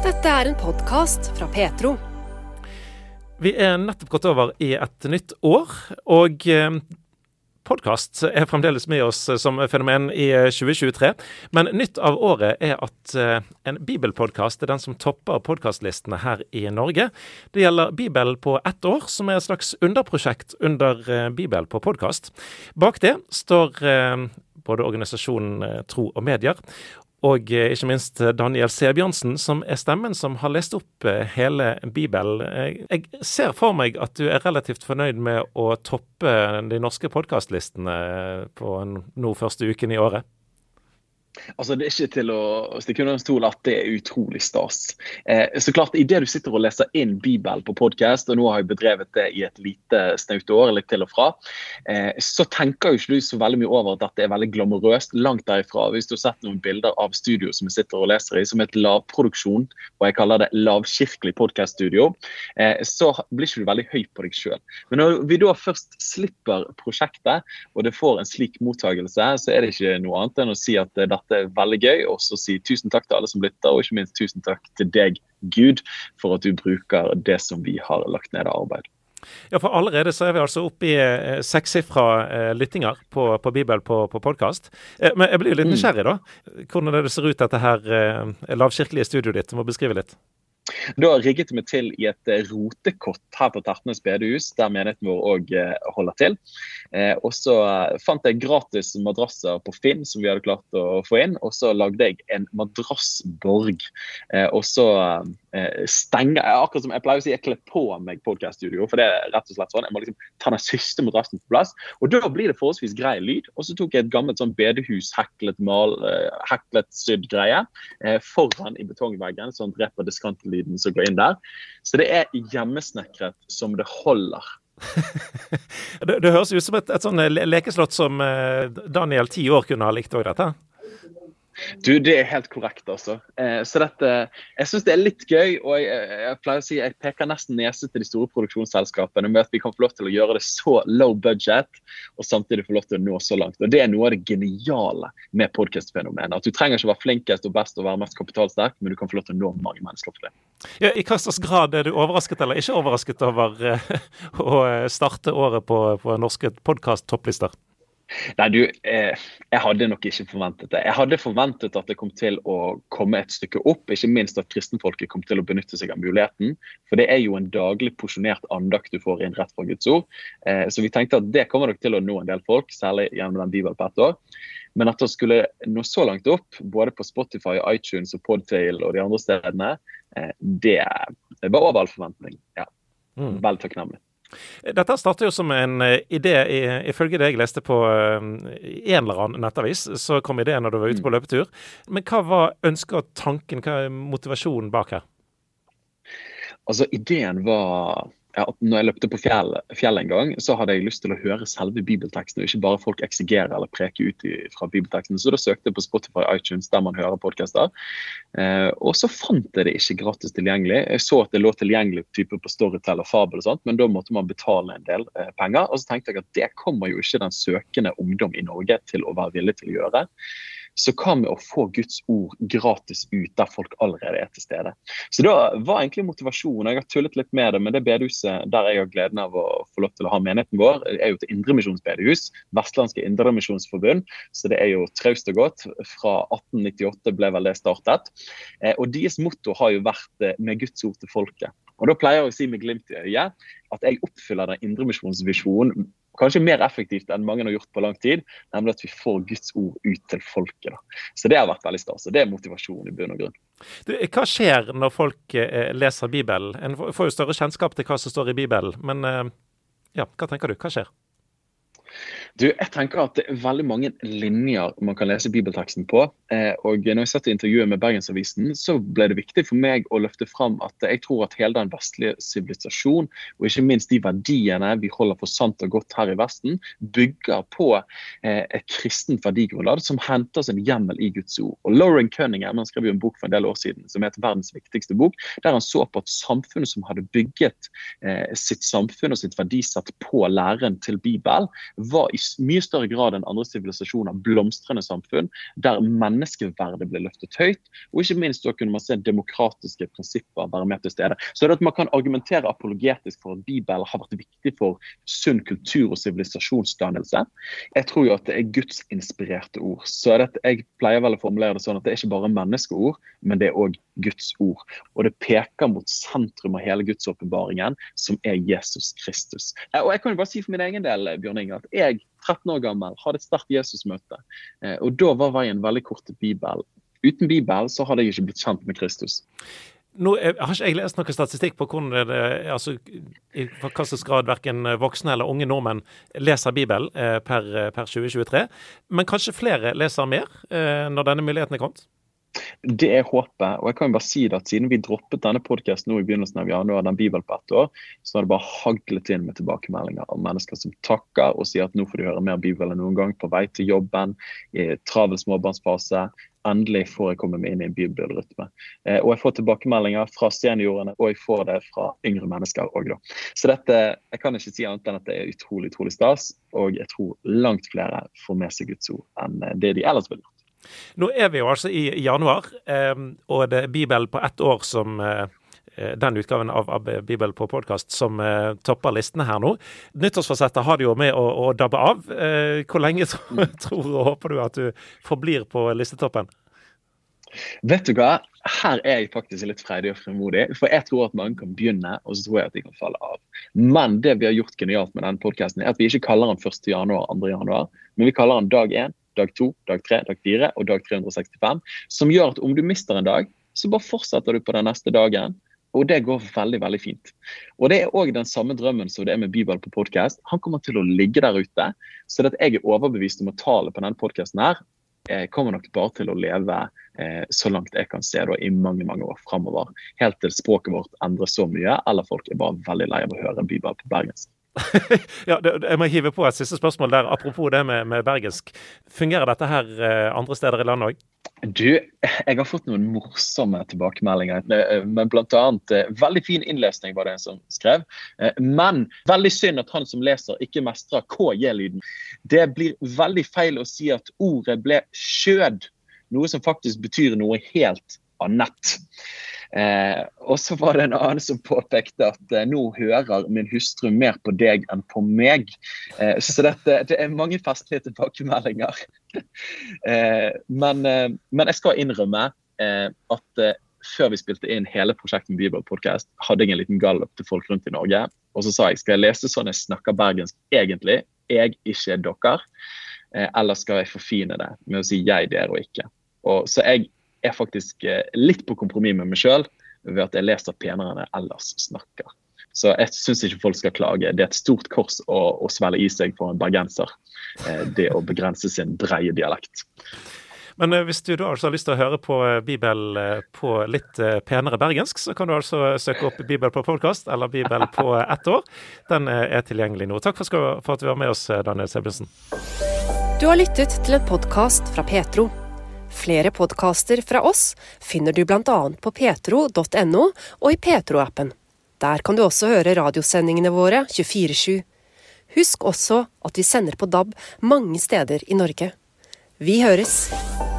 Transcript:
Dette er en podkast fra Petro. Vi er nettopp gått over i et nytt år, og eh, podkast er fremdeles med oss som fenomen i 2023. Men nytt av året er at eh, en bibelpodkast er den som topper podkastlistene her i Norge. Det gjelder Bibel på ett år, som er et slags underprosjekt under eh, Bibel på podkast. Bak det står både organisasjonen Tro og Medier, og eh, ikke minst eh, Daniel Sebjørnsen, som er stemmen som har lest opp eh, hele Bibelen. Jeg ser for meg at du er relativt fornøyd med å toppe de norske podkastlistene på nå første uken i året? Altså, Det er ikke til å stikke under en stol at det er utrolig stas. Eh, så klart, Idet du sitter og leser inn Bibel på podkast, og nå har jeg bedrevet det i et lite snaut år, litt til og fra, eh, så tenker jo ikke du så veldig mye over at dette er veldig glamorøst. Langt derifra. Hvis du har sett noen bilder av studio som jeg sitter og leser i, som et lavproduksjon, og jeg kaller det lavkirkelig podkaststudio, eh, så blir ikke du veldig høy på deg sjøl. Men når vi da først slipper prosjektet, og det får en slik mottagelse, så er det ikke noe annet enn å si at dette vært eh, veldig gøy. Og så si tusen takk til alle som lytter, og ikke minst tusen takk til deg, Gud, for at du bruker det som vi har lagt ned av arbeid. Ja, for allerede så er vi altså oppe i eh, sekssifra eh, lyttinger på, på, Bibel på, på podkast. Eh, men jeg blir jo litt mm. nysgjerrig, da. Hvordan det ser ut, dette her lavkirkelige studioet ditt? Du må beskrive litt. Da rigget meg til i et rotekott her på Tertnes bedehus, der menigheten vår òg holder til. Eh, og så fant jeg gratis madrasser på Finn som vi hadde klart å få inn. Og så lagde jeg en madrassborg. og så stenger jeg Akkurat som jeg pleier å si, jeg kler på meg podkaststudio. For det er rett og slett sånn. Jeg må liksom ta den siste madrassen på plass. Og da blir det forholdsvis grei lyd. Og så tok jeg et gammelt sånn bedehus, heklet, mal, heklet sydd greie foran i betongveggen, sånn dreper diskantlyden lyden som går inn der. Så det er hjemmesnekret som det holder. det, det, høres ut som et, et sånn lekeslott som eh, Daniel ti år kunne ha likt òg, dette? Du, Det er helt korrekt, altså. Eh, så dette, Jeg syns det er litt gøy. og jeg, jeg, pleier å si jeg peker nesten nese til de store produksjonsselskapene med at vi kan få lov til å gjøre det så low budget og samtidig få lov til å nå så langt. Og Det er noe av det geniale med podkast-fenomenet. At Du trenger ikke å være flinkest og best og være mest kapitalsterk, men du kan få lov til å nå mange mennesker for det. Ja, I hva slags grad er du overrasket eller ikke overrasket over uh, å starte året på, på norske podkast-topplister? Nei, du, eh, jeg hadde nok ikke forventet det. Jeg hadde forventet at det kom til å komme et stykke opp. Ikke minst at kristenfolket kom til å benytte seg av muligheten. For det er jo en daglig porsjonert andakt du får inn rett fra Guds ord. Eh, så vi tenkte at det kommer nok til å nå en del folk, særlig gjennom den Bibelen på ett år. Men at det skulle nå så langt opp, både på Spotify, iTunes og Podtail og de andre stedene, eh, det, det var over all forventning. Ja. Mm. Vel takknemlig. Dette startet jo som en eh, idé, ifølge det jeg leste på eh, en eller annen nettavis. Så kom ideen når du var ute på mm. løpetur. Men hva var ønsket og tanken, hva er motivasjonen bak her? Altså, ideen var ja, når jeg løpte på fjell, fjell, en gang, så hadde jeg lyst til å høre selve bibelteksten, og ikke bare folk eksigere eller preke ut fra bibelteksten. Så da søkte jeg på Spotify iTunes, der man hører podkaster. Eh, og så fant jeg det ikke gratis tilgjengelig. Jeg så at det lå tilgjengelig type på Storytel og Fabel, og sånt, men da måtte man betale en del eh, penger. Og så tenkte jeg at det kommer jo ikke den søkende ungdom i Norge til å være villig til å gjøre. Så hva med å få Guds ord gratis ut der folk allerede er til stede? Så da var egentlig motivasjonen Jeg har tullet litt med det, men det bedehuset der jeg har gleden av å få lov til å ha menigheten vår, er jo til Indremisjonsbedehus. Vestlandske Indremisjonsforbund. Så det er jo traust og godt. Fra 1898 ble vel det startet. Eh, og deres motto har jo vært eh, 'med Guds ord til folket'. Og Da pleier jeg å si med glimt i øyet at jeg oppfyller den indremisjonsvisjonen kanskje mer effektivt enn mange har gjort på lang tid. Nemlig at vi får Guds ord ut til folket. Da. Så det har vært veldig stas. Det er motivasjonen i bunn og grunn. Du, hva skjer når folk eh, leser Bibelen? En får jo større kjennskap til hva som står i Bibelen. Men eh, ja, hva tenker du? Hva skjer? Du, jeg tenker at Det er veldig mange linjer man kan lese bibelteksten på. Eh, og når jeg satt i intervjuet med Bergensavisen, så ble det viktig for meg å løfte fram at jeg tror at hele den vestlige sivilisasjon, og ikke minst de verdiene vi holder for sant og godt her i Vesten, bygger på eh, et kristent verdigrunnlag som henter sin hjemmel i Guds ord. Og Lauren Cunningham han skrev jo en bok for en del år siden som heter 'Verdens viktigste bok', der han så på at samfunnet som hadde bygget eh, sitt samfunn og sitt verdisett på læren til Bibelen, var i mye større grad enn andre sivilisasjoner blomstrende samfunn der menneskeverdet ble løftet høyt, og ikke minst da kunne man se demokratiske prinsipper være med til stede. Så det at Man kan argumentere apologetisk for at Bibelen har vært viktig for sunn kultur og sivilisasjonsdannelse. Jeg tror jo at det er gudsinspirerte ord. Så det, Jeg pleier vel å formulere det sånn at det er ikke bare menneskeord, men det er òg Guds ord. Og det peker mot sentrum av hele gudsåpenbaringen, som er Jesus Kristus. Og jeg kan jo bare si for min egen del, Bjørn Inge, at jeg 13 år gammel hadde et sterkt Jesus-møte. Eh, og da var veien veldig kort til Bibel. Uten Bibel så hadde jeg ikke blitt kjent med Kristus. Nå har ikke jeg lest noe statistikk på hvordan det, altså, i hva slags grad verken voksne eller unge nordmenn leser Bibelen eh, per, per, 2023. Men kanskje flere leser mer eh, når denne muligheten er kommet? Det er håpet. og jeg kan jo bare si det at Siden vi droppet denne podkasten i begynnelsen av januar, den Bibel på ett år, så har det bare haglet inn med tilbakemeldinger av mennesker som takker og sier at nå får de høre mer Bibel enn noen gang på vei til jobben, i travel småbarnsfase, endelig får jeg komme meg inn i en bibelrytme. Eh, og jeg får tilbakemeldinger fra seniorene, og jeg får det fra yngre mennesker òg, da. Så dette, jeg kan ikke si annet enn at det er utrolig, utrolig stas, og jeg tror langt flere får med seg Guds ord enn det de ellers ville gjort. Nå er vi jo altså i januar, eh, og det er Bibel på ett år som eh, Eh, den utgaven av, Bibel på podkast som uh, topper listene her nå. Nyttårsforsettet har du jo med å, å dabbe av. Hvor lenge tror, tror og håper du at du forblir på listetoppen? Vet du hva, her er jeg faktisk litt freidig og frimodig. For jeg tror at mange kan begynne, og så tror jeg at de kan falle av. Men det vi har gjort genialt med denne podkasten, er at vi ikke kaller den 1. januar, 2. januar, men vi kaller den dag 1, dag 2, dag 3, dag 4 og dag 365. Som gjør at om du mister en dag, så bare fortsetter du på den neste dagen. Og det går veldig veldig fint. Og Det er òg den samme drømmen som det er med Bibel på podkast. Han kommer til å ligge der ute. Så det at jeg er overbevist om at tallet på denne podkasten her jeg kommer nok bare til å leve eh, så langt jeg kan se da, i mange mange år framover. Helt til språket vårt endrer så mye, eller folk er bare veldig lei av å høre Bibel på bergensk. ja, det, jeg må hive på et siste spørsmål der. Apropos det med, med bergensk. Fungerer dette her eh, andre steder i landet òg? Du, jeg har fått noen morsomme tilbakemeldinger. Eh, men blant annet, eh, Veldig fin innlesning var det en som skrev. Men veldig synd at han som leser, ikke mestrer KJ-lyden. Det blir veldig feil å si at ordet ble skjød, noe som faktisk betyr noe helt annet. Eh, og så var det en annen som påpekte at eh, nå hører min hustru mer på deg enn på meg. Eh, så dette, det er mange festlige tilbakemeldinger. eh, men, eh, men, jeg skal innrømme eh, at før vi spilte inn hele prosjektet med Bieber Podcast, hadde jeg en liten gallup til folk rundt i Norge. Og så sa jeg skal jeg lese sånn jeg snakker bergensk egentlig, jeg, ikke dere. eller skal jeg forfine det med å si jeg, dere og ikke. Og, så jeg er faktisk eh, litt på kompromiss med meg sjøl ved at jeg leser penere enn jeg ellers snakker. Så jeg syns ikke folk skal klage. Det er et stort kors å, å svelge i seg for en bergenser. Eh, det å begrense sin breie dialekt. Men eh, hvis du da altså har lyst til å høre på Bibel på litt penere bergensk, så kan du altså søke opp Bibel på podkast eller Bibel på ett år. Den er tilgjengelig nå. Takk for, at du var med oss, Daniel Sebulsen. Du har lyttet til en podkast fra Petro. Flere podkaster fra oss finner du bl.a. på petro.no og i Petro-appen. Der kan du også høre radiosendingene våre 24-7. Husk også at vi sender på DAB mange steder i Norge. Vi høres!